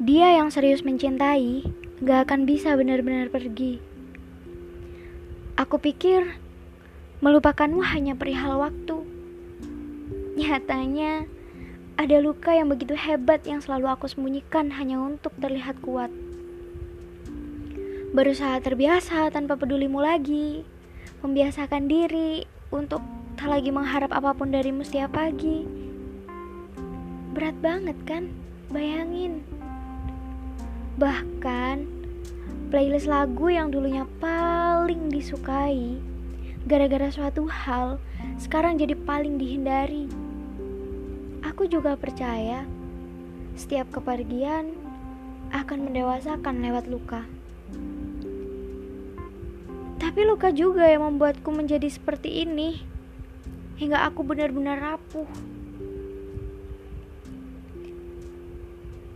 Dia yang serius mencintai gak akan bisa benar-benar pergi. Aku pikir melupakanmu hanya perihal waktu. Nyatanya, ada luka yang begitu hebat yang selalu aku sembunyikan hanya untuk terlihat kuat. Berusaha terbiasa tanpa pedulimu lagi, membiasakan diri untuk tak lagi mengharap apa pun darimu setiap pagi. Berat banget kan? Bayangin. Bahkan playlist lagu yang dulunya paling disukai gara-gara suatu hal sekarang jadi paling dihindari. Aku juga percaya setiap kepergian akan mendewasakan lewat luka. Tapi luka juga yang membuatku menjadi seperti ini hingga aku benar-benar rapuh.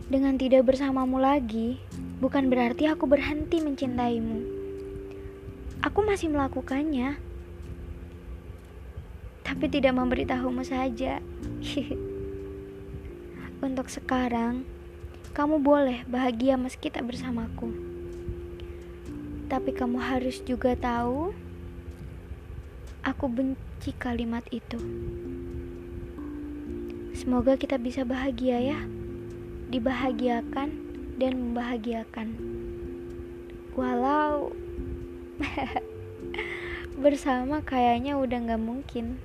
Dengan tidak bersamamu lagi, bukan berarti aku berhenti mencintaimu. Aku masih melakukannya, tapi tidak memberitahumu saja. Untuk sekarang, kamu boleh bahagia meski tak bersamaku. Tapi kamu harus juga tahu Aku benci kalimat itu. Semoga kita bisa bahagia ya. Dibahagiakan dan membahagiakan. Walau bersama kayaknya udah gak mungkin.